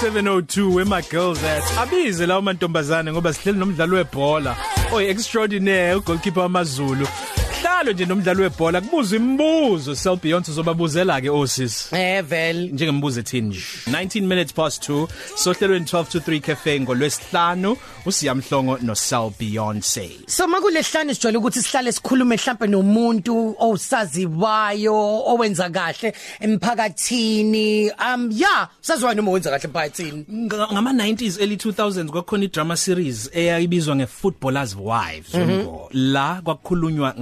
702 where my girls at? Abize lawo mantombazane ngoba sihleli nomdlalo webhola. Oy extraordinaire ugoalkeeper wamaZulu. Hlalo nje nomdlalo webhola kubuza imibuzo. Sel Beyonce zobabuzela ke osis Eh vele njengembuzo ethini nje? 19 minutes past 2 sohlelweni 12 to 3 cafe ngolwesihlanu usiyamhlongo no Sel Beyonce. So makulehlane sijwayele ukuthi sihlale sikhulume mhlambe nomuntu owusaziwayo owenza kahle emphakathini um yeah saziwayo noma wenza kahle emphakathini? Ngama 90s early 2000s kwakhona idrama series eyayibizwa ngeFootballers Wives umbo la kwakukhulunywa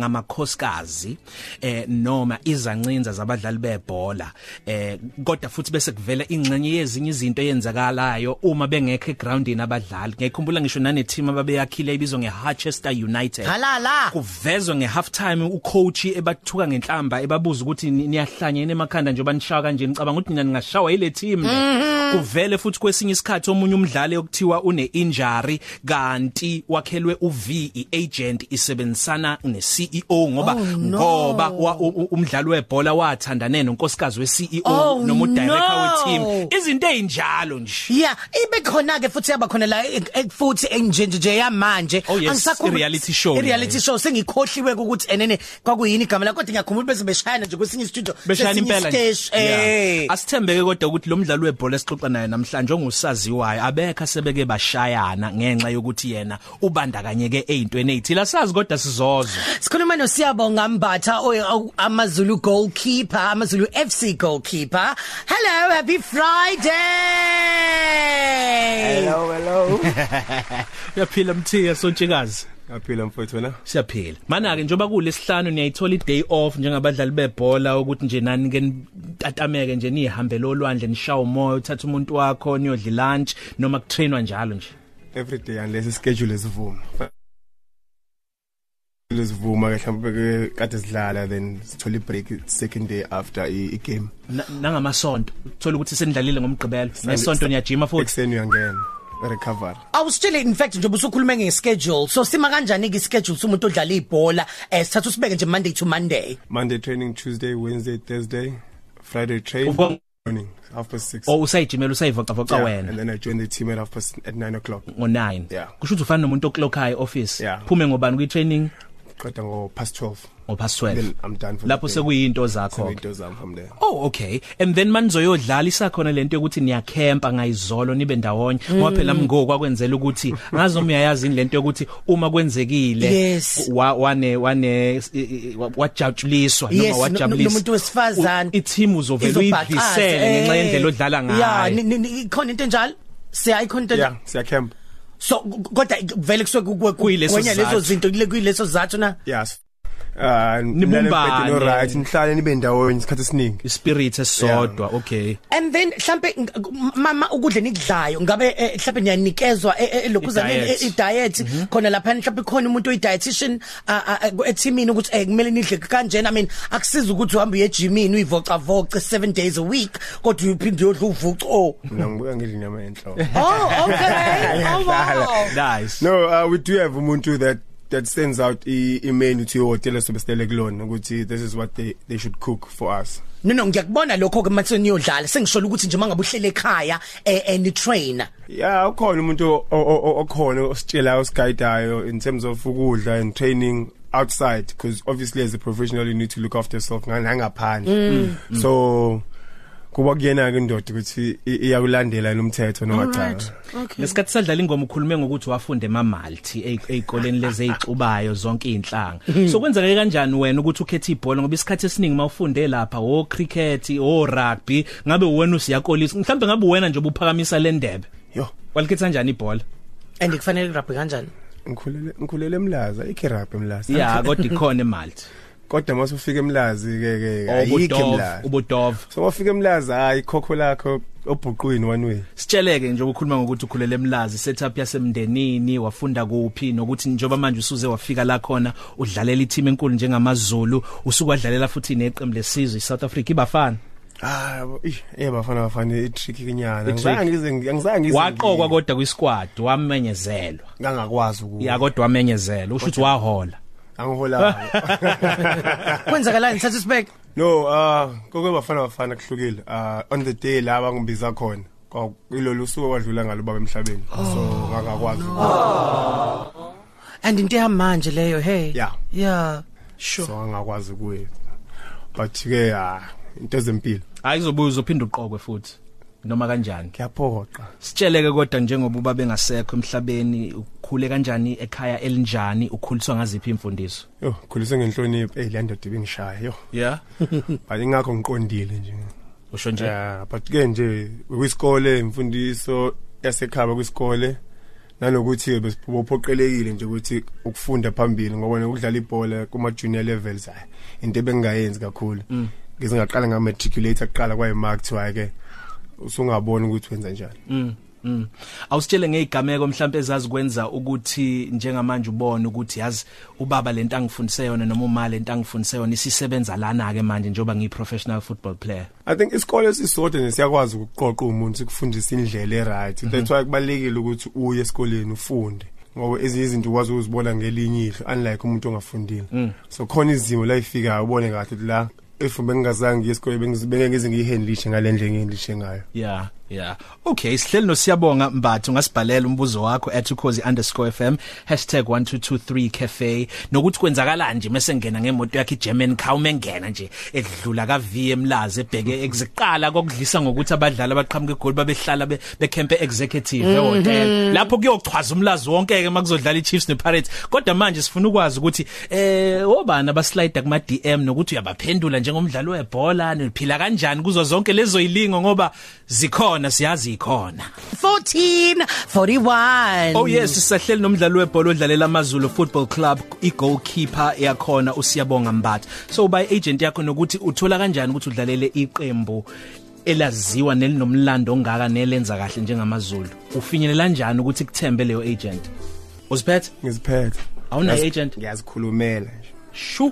ngamakhosikazi eh noma izancinza zabadlali bebhola eh kodwa futhi bese kuvela ingxenye yezinye izinto eyenzakalayo uma bengekho egroundini abadlali. Ngiyakhumbula ngisho nane team ababeyakhile ibizwa ngeHarchester United. Halala! Kuvezwe ngehalf time ucoach ebathuka ngenhlamba ebabuza ukuthi ni- niyahlanyene emakhanda njengoba nishawa kanje nicabanga ukuthi nina ningashawa ile team kuvele futhi kwesinye isikhathi omunye umdlali okuthiwa une injury kanti wakhelwe uV iagent isebenzisana neCEO ngoba Oh, no. ngoba wa- u- u- umdlali webhola wathandane nonkosikazi weCEO Oh, noma udirector no. weteam izinto ezinjalo nje Yeah ibe khona ke futhi yaba khona la e- e- futhi enje nje yamanje Oh, yes, Angisakhulumi- i-reality show i-reality leyo. show sengikhohliwe ukuthi enene kwakuyini igama lakho kodwa ngiyakhumbula bese beshayana nje kwesinye studio beshayana impela nje. stage Yeah. eh asithembeke kodwa ukuthi lo mdlalo webhola esixoxa naye namhlanje ongusaziwayo abekho sebeke bashayana ngenxa yokuthi yena ubandakanyeke ezintweni ezithila sazi kodwa sizozo Sikhuluma noSiyabonga Mbatha oy- amaZulu goalkeeper amaZulu FC goalkeeper Hello happy Friday Hello hello. uyaphila mthiya sontshikazi Ngaphila mfowethu wena. siyaphila mana ke njoba kulesihlanu niyayithola iday off njengabadlali bebhola ukuthi nje nani ke ntatameke nje nihambele olwandle nishawa umoya uthatha umuntu wakho niyodla lunch noma kutrainwa njalo nje Every day unless ischedule isivuma. Lesivuma ke mhlawumbe ke kade sidlala then sithola ibreak second day after i game. Na- nangamasonto uthola ukuthi senidlalile ngomgqibelo nesonto niyajima futhi Ekseni uyangena. Recover. Awusitshele in fact nje ubusukhuluma ngeschedule so sima kanjani ke schedule somuntu odlala ibhola eh sithatha usibeke nje Monday to Monday Monday training, Tuesday, Wednesday, Thursday, Friday train. Uko- Morning half past 6. o usayijimela usayivocavoca Yeah, wena And then I joined the team at half past at 9 o'clock. ngo9 Yeah. kusho ukuthi ufana nomuntu oclock high office Yeah. phume ngobani kwi training Qeda ngo past 12. ngopast Then 12 I'm done for lapho the day. sekuyinto zakho So it does I'm from there. Oh okay and then manizoyodlala isakhona lento yokuthi niyakempa ngayizolo nibe ndawonye ngoba phela mngoko kwakwenzela ukuthi ngazi uma uyayazi lento yokuthi uma kwenzekile Yes. wa- wane wane wajajuliswa Yes, noma no- no- wajabulisa nomuntu wesifazane. u- i-team uzovela Izobhaqaza, uyidlisele ngenxa eh. yendlela odlala Yeah ngayo ni- ni- ni- ikhona into enjalo siyayikhona into Yeah, siya camp. So kodwa vele kusuke Kuyileso kukwenya lezo sizathu. zinto kule kuyileso zathu na Yes. Uh Nibumbane. no right nihlale nibe ndawonye isikhathi esiningi. ispirit esodwa okay. And then mhlambe ng- mama ukudla nikudlayo ngabe eh, mhlambe niyanikezwa eh, eh, lokuzana I-diet. i diet khona lapha mhlambe khona umuntu oyi dietitian ethimini ukuthi eh, kumele nidle kanjena. I mean akusiza ukuthi uhambe uye gymini uyivoca voca 7 days a week kodwa uphinde uyodla uvuca oh. Mina ngibuka ngidla inyama enhloko. oh okay. Oh wow. Nice. No, uh, we do have umuntu that that sends out i email to hotel sobestele kulona ukuthi this is what they they should cook for us. no no ngiyakubona lokho ke mase niyodlala sengishola ukuthi nje mangabe uhlele ekhaya eh eh, ni trainer Yeah, ukhona umuntu okhona ositshela osiguidayo in terms of ukudla and training outside because obviously as a professional you need to look after yourself ngangaphandle. So kuba kuyena ke indoda ukuthi i- iyakulandela nomthetho noma cha. Lesikhathi sadlala ingoma ukhulume ngokuthi wafunde emamalti ezikoleni lezi ezixubayo zonke inhlanga. So kwenzeka kanjani wena ukuthi ukhethe ibhola ngoba isikhathi esiningi mawufunde lapha o cricket, o rugby, ngabe wena usiyakolisa. Mhlawumbe ngabe wena nje ubuphakamisa le ndebe. Yo, Walikhetha kanjani ibhola? and kufanele rugby kanjani ngikhulele ngikhulele emlaza ikirap emlaza. Yeah, kodwa ikhona emalti. Kodwa mase ufika emlazi ke ke ayikho Obudov, emlazi. ubudov. So wafika emlazi hayi khokho lakho obhuqwini one way. Sitsheleke nje ukukhuluma ngokuthi ukhulele emlazi setup yasemndenini wafunda kuphi nokuthi njoba manje usuze wafika la khona udlalela i-team enkulu njengamaZulu usukwadlalela futhi neqembu lesizwe iSouth Africa ibafana Ah, eh bafana bafana itricky kenyana. I-trick. Ngizange ngize ngizange ngize. waqokwa kodwa kwisquad wamenyezelwa ngangakwazi uku. ya kodwa wamenyezelwa usho ukuthi wahola Angihola. kwenzakalani? Thatha isibeke No, ah kokwe bafana bafana kuhlukile. Ah on the day la bangibiza khona ilolu suku wadlula ngalo baba emhlabeni. So ngakakwazi and into yamanje leyo hey? Yeah. yeah sure so ngakwazi kuye but ke ya into zempilo. Hayi kuzobuza uzophinda uqokwe futhi. Noma kanjani? Kuyaphoqa sitsheleke kodwa njengoba uba bengasekho emhlabeni ukhule kanjani ekhaya elinjani ukhuliswa ngaziphi imfundiso yo khuliswe ngenhlonipho. Hey lento dibingishaya yo. Yeah but ingakho ngiqondile nje. Usho nje? Yeah but ke nje kwisikole imfundiso yasekhaba kwisikole nanokuthi besiphoqelekile nje ukuthi ukufunda phambili ngoba ukudlala ibhola kuma junior levels hayi into ebengayenzi kakhulu. Ngize ngaqala nga matriculate aqala kwaye mark thiwa ke. Usungabona ukuthi wenza njani Mm. Mm. Awusitshele ngezigameko mhlawumbe ezazi kwenza ukuthi njengamanje ubone ukuthi yazi ubaba lento angifundise yona noma uma lento angifundise yona isisebenza lana ke manje njoba ngiyi professional football player. I think isikole sisodwa nesiyakwazi ukuqoqa umuntu sikufundisa indlela eright that's why kubalekile ukuthi uye esikoleni ufunde ngoba ezinye izinto ukwazi ukuzibona ngelinye ihlo unlike umuntu ongafundile so khona izimo la ifikayo ubone kahle ukuthi la if bengingazange ngiye esikoleni bengizibenge ngize ngiyihandlishe ngalendle engihandlishe ngayo. Yeah, yeah. Okay, sihleli nosiyabonga Mbathu ngasibhalela umbuzo wakho @ukhozi_fm #1223cafe nokuthi kwenzakala nje mase ngena ngemoto yakhe iGerman car umengena nje edlula ka VM Laza ebheke eziqala kokudlisa ngokuthi abadlali abaqhamuka egoli babehlala be, becampe executive ehotel lapho kuyochwaza umlazi wonke ke makuzodlala iChiefs nePirates. Kodwa manje sifuna ukwazi ukuthi eh obani abaslide kuma DM nokuthi uyabaphendula njengomdlali webhola niphila kanjani kuzo zonke lezo ilingo ngoba zikhona. Siyazi ikhona 14 41 Oh yes sisahleli nomdlali webhola odlalela amaZulu Football Club igoalkeeper yakhona usiyabonga Mbatha. So by agent yakho nokuthi uthola kanjani ukuthi udlalele iqembu elaziwa nelinomlando ongaka nelenza kahle njengamaZulu? Ufinyelela kanjani ukuthi kuthembe leyo agent? Uziphethe? Ngiziphethe. Awunayo Ngiyazi- agent? Ngiyazikhulumela nje. Shu! Ay,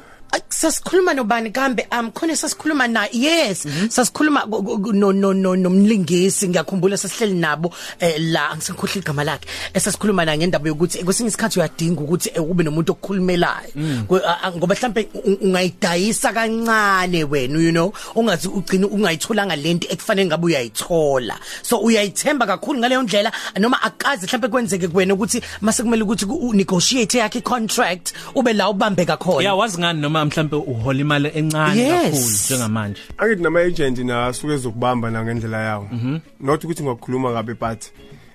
sasikhuluma nobani? Kambe um khona sasikhuluma na? Yes. Sasikhuluma no no no nomlingisi. Ngiyakhumbula sasihleli nabo eh, la angisekhohle igama lakhe. Esasikhuluma na ngendaba yokuthi kwesinye isikhathi uyadinga ukuthi eh, ube nomuntu okukhulumelayo a- ngoba mhlambe ungayidayisa kancane wena you know? Ungazi ugcina ungayitholanga lento ekufanele ngabe uyayithola. So uyayithemba kakhulu ngaleyo ndlela noma akazi mhlambe kwenzeke kuwena ukuthi mase kumele ukuthi negotiate yakhe contract ube la ubambeka khona. Ya wazi ngani noma mhlambe uhola imali encane Yes. kakhulu njengamanje. Angithi nama agent na asuke ezokubamba na ngendlela yawo. Not ukuthi ngokukhuluma kabe but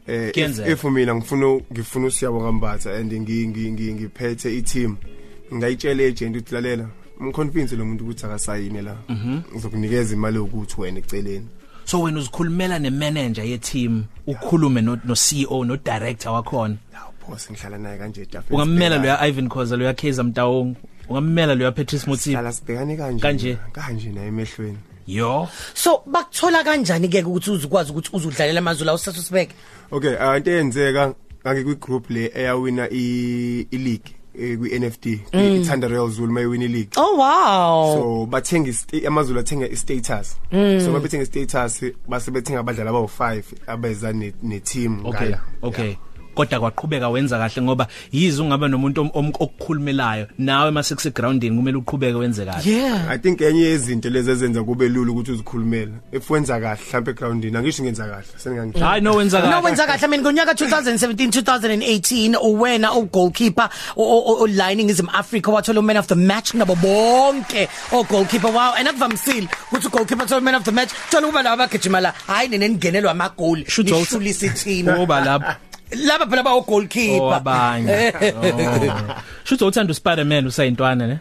eh if, Kuyenzeka. if mina ngifuna ngifuna usiyabonga mbatha and ngi ngi- ngi- ngiphethe i team ngayitshela agent ukuthi lalela umconvince lo muntu ukuthi akasayine la. Ngizokunikeza imali yokuthi wena eceleni. So wena uzikhulumela nemanager ye team ukhulume no, no CEO no director wakhona? Lawo boss ngihlala naye kanje etafeni ungammela lo ya Ivan Khoza lo ya Kaizer Mtawong ungammela lo ya Patrice Motsepe. Hlala sibhekane kanje Kanje. kanje naye emehlweni. Yo. So bakuthola kanjani ke ukuthi uzukwazi ukuthi uzudlalela amazulu awusathu sibeke? Okay uh, into eyenzeka ngakwi group le eyawina i i league eh, kwi NFT ithanda Real Zulu mayiwina i league. Oh wow. So bathenga ista- amazulu athenga i-status. So mabethenga i-status base bethenga abadlali abawu5 abeza ne, ne team okay ngala. okay. Kodwa kwaqhubeka wenza kahle ngoba yizo ungaba nomuntu om- om- okukhulumelayo nawe mase kuse groundini kumele uqhubeke wenze kahle. Yeah. I think enye yezinto lezi ezenza kube lula ukuthi uzikhulumele if wenza kahle mhlawumbe egroundini angisho ngenza kahle seningangitshela hayi no wenza no kahle wenza kahle. I mean ngonyaka 2017 2018 uwena u goalkeeper o lining is in Africa wathola man of the match nabo bonke o goalkeeper wow and akuvamisile ukuthi u goalkeeper thola man of the match. Thola kuba laba bagijima la hayi nenengenelwa ama goal Shoot out. nishulisa ithini oba lapho. Laba phela ba goalkeeper. Owabanye shutho uthanda uSpiderman usayintwana ne?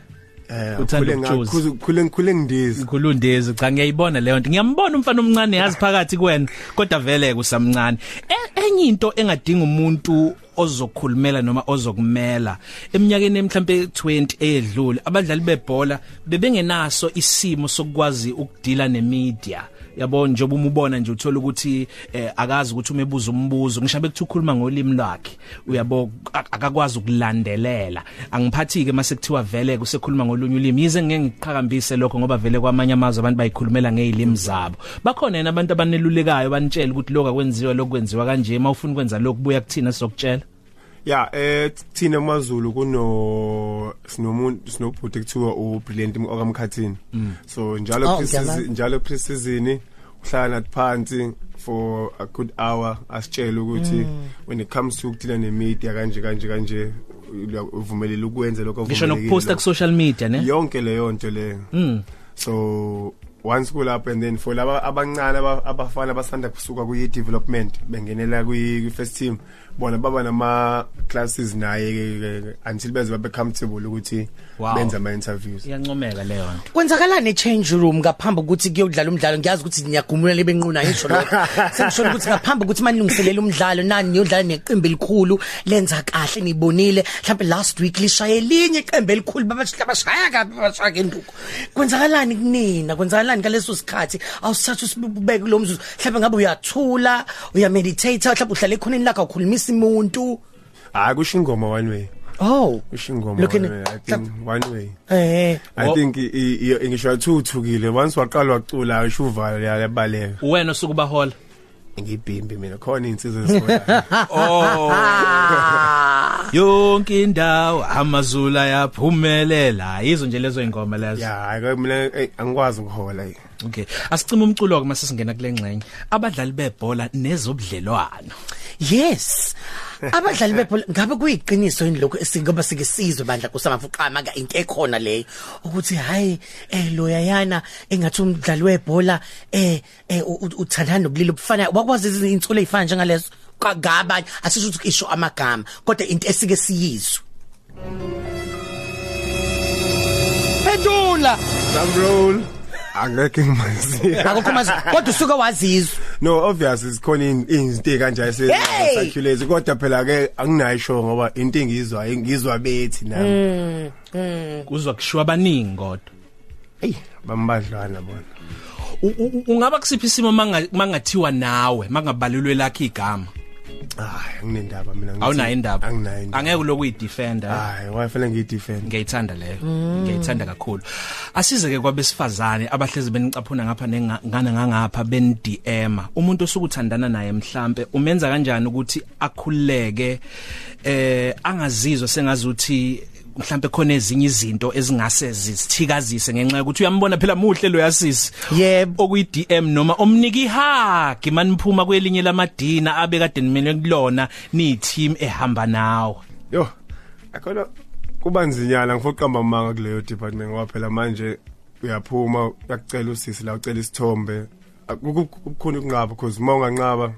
Eh Uthanda ukujuza. ngakhule ngikhule ngidizi Khulundezi cha ngiyayibona leyo nto. Ngiyambona umfana omncane yazi phakathi kwena kodwa vele kusamncane. E- enye into engadinga umuntu ozokhulumela noma ozokumela eminyakeni emhlambe 20 eyedlule abadlali bebhola bebengenaso isimo sokwazi ukudila nemedia. Yabo njengoba umubona nje uthola ukuthi eh, akazi ukuthi umebuza umbuzo ngishabe kuthi ukhuluma ngolimi lwakhe uyabo ak- akakwazi ukulandelela. Angiphathi ke mase kuthiwa vele kusekhuluma ngolunye ulimi. Yize ngeke ngiqhakambise lokho ngoba vele kwamanye amazwe abantu bayikhulumela ngezilimi zabo. Bakhona yena abantu abanelulekayo banitshela ukuthi lokho akwenziwa lokwenziwa kanje mawufuna ukwenza lokho buya kuthina sizokutshela. Ya eh thina maZulu kuno sinomuntu sinobhuti ekuthiwa u brilliant okamkhathini. So njalo Oh, pre-season njalo pre-season hlala phansi for a good hour asitshela ukuthi when it comes to ukudila ne media kanje kanje kanje uvumelele ukwenza lokho ngisho nokuposta ku social media ne? Yonke leyo nto leyo so once kulapho and then for laba abancane aba- abafana abasanda kusuka kuyi development bengenela kwi first team bona baba nama classes naye ke- ke- until beze babe comfortable ukuthi Wow. benza ama interviews. Iyancomeka leyo nto. Kwenzakalani change room ngaphambi ukuthi kuyodlala umdlalo? Ngiyazi ukuthi niyagumula benquna ngisho lokho. Sengishona ukuthi ngaphambi ukuthi manilungiselela umdlalo nani niyodlala neqembu elikhulu lenza kahle nibonile. Mhlawumbe last week lishaye elinye iqembu elikhulu babashaya kabi babashaya ngenduku. Kwenzakalani kunina? Kwenzakalani ngaleso sikhathi? Awusathu usibeke kulo mzuzu. Mhlawumbe ngabe uyathula uya meditate mhlawumbe uhlala ekhoneni lakho ukhulumisa umuntu hayi kusho ingoma one way. Oh. Kusho ingoma Looking one way i think one way. Eh. I Wo- think i- i- i- ngisho athuthukile once waqala wacula ayisho uvala yabaleka. Wena usukuba hola ngibhimbi mina khona insizwe zisona oh. Yonke indawo amazula yaphumelela yizo nje lezo ingoma lezo. Ya hayi mina eh, angikwazi ukuhola eh. okay. Asicima umculo ke mase singena kule ngxenye. Abadlali bebhola nezobudlelwano. Yes. Abadlali bebhola ngabe kuyiqiniso yini lokho esingoba sike sizwe bandla kusamafuqama ka into ekhona leyo ukuthi hayi eh loyayana engathi umdlali webhola eh eh u- u- uthandana nobulili obufanayo wakwazi izinsulo ezifana njengalezo? Kagabanye asisho ukuthi isho amagama kodwa into esike siyizwe. Pendula! Drum roll. Angeke ngimazi akukho mazi kodwa usuke wazizwa. No obvious isikhona in- izinto ezikanje Hey! esecirculate kodwa phela ke anginayo show ngoba into engizwa ngizwa bethi nami. Kuzwa kushiwa abaningi kodwa. Hey bambadlwana bona. U- u- ungaba kusiphi isimo manga- mangathiwa nawe mangabalulwe lakhe igama? Hayi nginendaba mina. Ngithi- awunayo indaba. anginayo indaba. angeke uloku uyidefender hayi wayefela ngiyidefend ngiyayithanda leyo. Ngiyayithanda kakhulu. Asize ke kwabesifazane abahlezi benicaphuna ngapha nengana ngangapha ben DM umuntu osukuthandana naye mhlambe umenza kanjani ukuthi akhuleke eh angazizwa sengazuthi mhlambe khona ezinye izinto ezingase zisithikazise ngenxa yokuthi uyambona phela muhle lo yasisi Yebo. okuyi DM noma omnika ihug maniphuma kwelinye lamadina abe kade nimele kulona ni team ehamba nawe. Yo akhona kuba nzinyana ngifuna uqamba amanga kuleyo department ngoba phela manje uyaphuma uyakucela usisi la ucela isithombe. Akukhona ukunqaba because uma unganqaba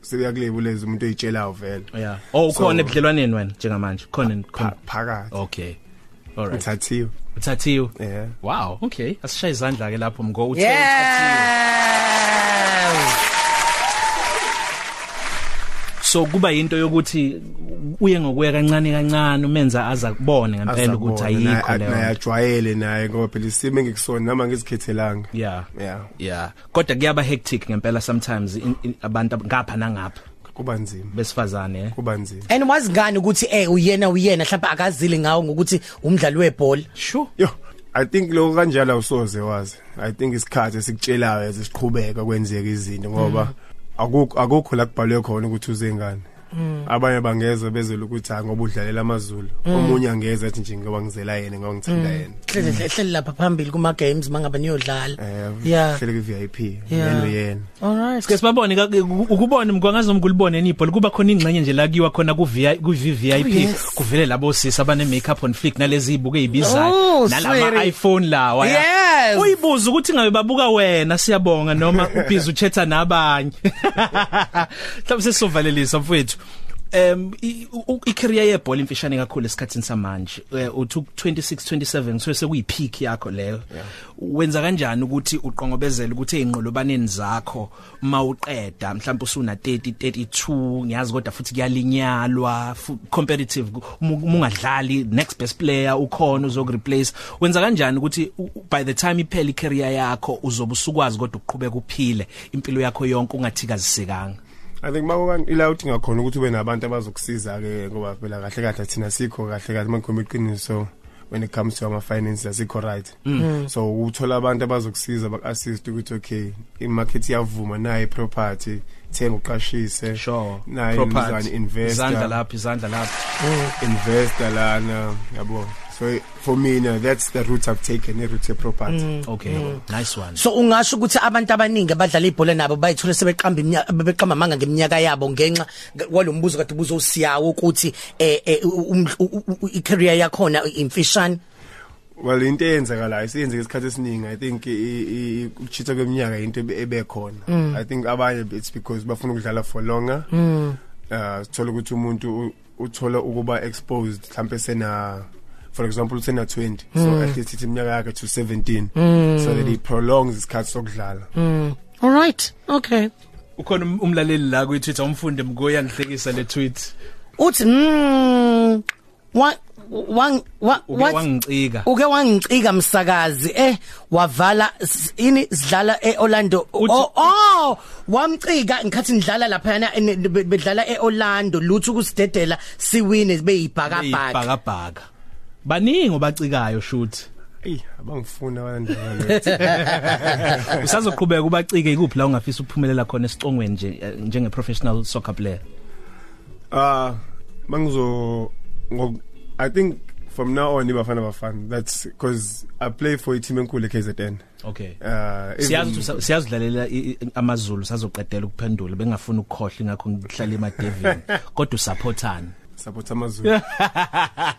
sebeyakulebuleza umuntu oyitshelayo vele. Yeah. Oh ukhona So- ebudlelwaneni wena njengamanje? Khona Pha- khona phakathi. Okay. Alright uthathiwe. Uthathiwe? Yeah. Wow okay. Asishaye izandla ke lapho mgo uthe uthathiwe. Yeah so kuba into yokuthi uye ngokuya kancane kancane umenza aza kubone ngempela ukuthi ayikho leyo ayajwayele naye ngoba phela isimo engikusona nama ngizikhethelanga yeah yeah yeah kodwa kuyaba hectic ngempela sometimes in, in, abantu ab- ngapha nangapha. Kuba nzima. Besifazane eh? kuba nzima. And wazi ngani ukuthi eh uyena uyena mhlawumbe akazile ngawo ngokuthi umdlali webhola? Sure. Yo i think lo kanjalo awusoze wazi. I think isikhathi esikutshelayo esiqhubeka kwenzeka izinto ngoba akukho akukho la kubhalwe khona ukuthi uzengane abanye bangeza bezela ukuthi ha ngoba udlalela amazulu omunye angeza athi nje ngoba ngizela yena ngoba ngithanda yena hlele hlele- hlele lapha phambili kuma games mangaba niyodlala eh Yeah. hlele ku VIP Yeah. yena yena alright Sike sibabone ka- ukubone mngwangazi umgulibone nibhola kuba khona ingxenye nje la kiwa khona ku VIP ku Oh, VIP yes. kuvele labo sisi abane makeup on flick nalezi ibuke Oh, ezibizayo nalama sweetie. iPhone lawa ya. Yes. uyibuza ukuthi ngabe babuka wena siyabonga noma ubhizi uchatha nabanye mhlawumbe sesizovalelisa mfowethu Um i-career yebhola imfishane kakhulu esikhatsini samanje. Uthi 26 27 so sekuyi peak yakho leyo. Wenza kanjani ukuthi uqongobezele ukuthi einqolobaneni zakho mawuqeda? Mhlawumbe usuna 30 32 ngiyazi kodwa futhi kuyalinyalwa competitive mungadlali next best player ukhona uzokureplace wenza kanjani ukuthi by the time iphela icareer yakho uzobe usukwazi kodwa ukuqhubeka uphile? Impilo yakho yonke ungathikazisekanga. I think makukan ila uthi ngakhona ukuthi ube nabantu abazokusiza ke ngoba phela kahle kahle thina sikho kahle kahle mangikhuluma iqiniso when it comes to ama finances asikho right. So uthola abantu abazokusiza bak-assist ukuthi okay imarket iyavuma nayo property thenga uqashise sure. naye Property. mzane investor. Izandla lapha izandla lapha. Investor lana yabo. So for me no that's the route I've taken a route property mm. okay nice one. So ungasho ukuthi abantu abaningi abadlala ibhola nabo bayithola sebeqamba iminyaka bebeqamba manga ngeminyaka yabo ngenxa kwalombuzo kade buzo siyawo ukuthi eh, eh i career yakho imfishane? Well into eyenzakalayo isiyenzeka isikhathi esiningi. I think ukuchitha kweminyaka into ebekhona mm. i think abanye it's because bafuna ukudlala for longer. Mm. uh sithola ukuthi umuntu uthola ukuba exposed mhlambe sena for example sena 20 mm. so at least iminyaka yakhe to 17 mm. so that he prolongs isikhathi sokudlala. Mm. all right. Okay. Ukhona um, umlaleli la ku Twitter umfundi mgoya ngihlekisa le tweet uthi mm what wang wangicika uke wangicika msakazi. Eh wavala ini sidlala eOrlando. Oh oh wamcika ngikhathi ngidlala lapha yana bedlala eOrlando. Lutho kusidedela siwine beyibhakabhaka. Ibhakabhaka baningi obacikayo shoot Ey abangifuna abanjalo Usazoqhubeka ubacike ikuphi la ungafisa ukuphumelela khona esicongweni nje njenge professional soccer player? Ah mangizo I think from now on ibafana bafana. That's because I play for a team enkulu KZN okay. Uh siyazi siyazidlalela amazulu sazoqedela ukuphendula. Bengafuna ukukhohle ngakho ngihlala emadevini. Kodwa usupportana. Support amazulu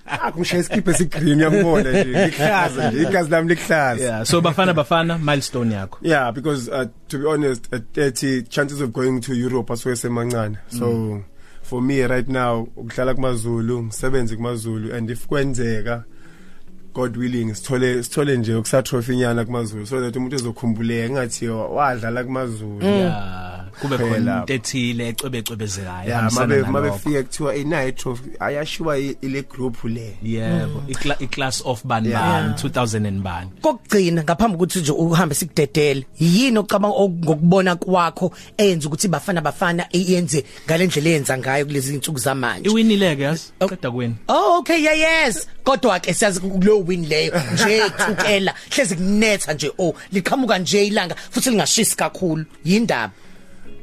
akungishaye isikiphe sigreen yangibona nje. Lihlaza nje. Igazi lami lihlaza. Yeah so bafana bafana milestone yakho. Yeah because uh, to be honest at 30 chances of going to Europe asuke semancane. So mm. for me right now ukudlala kumaZulu ngisebenze kumaZulu and if kwenzeka God willing sithole sithole nje ukusa trophy nyana kumaZulu so that umuntu ezokhumbuleka ngathi wadlala kumaZulu. Yeah. Kube khona into ethile ecwebecwebezelayo mabe mabe fika kuthiwa inayo trophy ayashiwa ile group le. Yebo i class of bani bani? 2000 and bani. Kokugcina ngaphambi ukuthi nje uhambe sikudedele yini ocabanga ngokubona kwakho eyenza ukuthi bafana bafana iyenze ngalendlela eyenza ngayo kulezi insuku zamanje? Iwinileke yazi? Qeda kwini oh okay yeah yes. Kodwa ke siyazi kulo win leyo. Nje thukela. Hlezi kunetha nje oh liqhamuka nje ilanga futhi lingashisi kakhulu. Yindaba?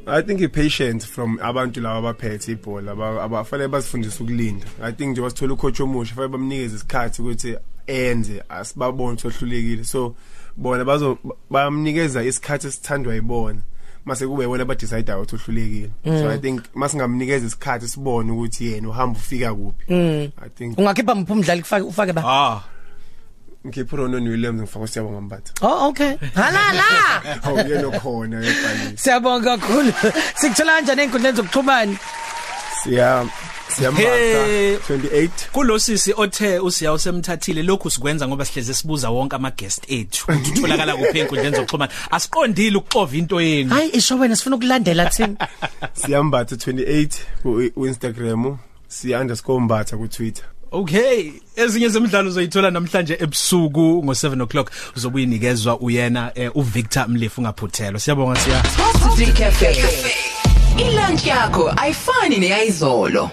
I think impatient from abantu laba abaphethe ibhola abafanele basifundise ukulinda. I think nje wasithola ucoach omusha fanele bamnikeze isikhathi ukuthi enze asibabone sohlulekile so bona bazo bamnikeza isikhathi esithandwa yibona mase kube wena abadecide ukuthi uhlulekile so i think masingamnikeza isikhathi sibone ukuthi yena uhamba ufika kuphi. I think ungakhipha mphu umdlali ufake ba ah. Ngikhipha Ronon Williams ngifaka siyabonga mbatha. Oh okay. Halala awuyena khona ebhaleni siyabonga kakhulu. Sikuthola kanjani enkundleni zokuxhumana? Siya siyambatha 28 kulosisi othe usiya usemthathile. Lokhu sikwenza ngoba sihleze sibuza wonke ama guest ethu. Ukuthi utholakala kuphi enkundleni zokuxhumana? Asiqondile ukuxova into yenu. Hayi isho wena sifuna ukulandela thina. Siyambatha 28 ku Instagram siya_mbatha ku Twitter Okay ezinye zemidlalo zoyithola namhlanje ebusuku ngo7 o'clock. Uzobuyinikezwa uyena eh, uVictor Mlefu ngaphuthelwa siyabonga siya. Coffee Cafe. Ilunch yakho ayifani neyizolo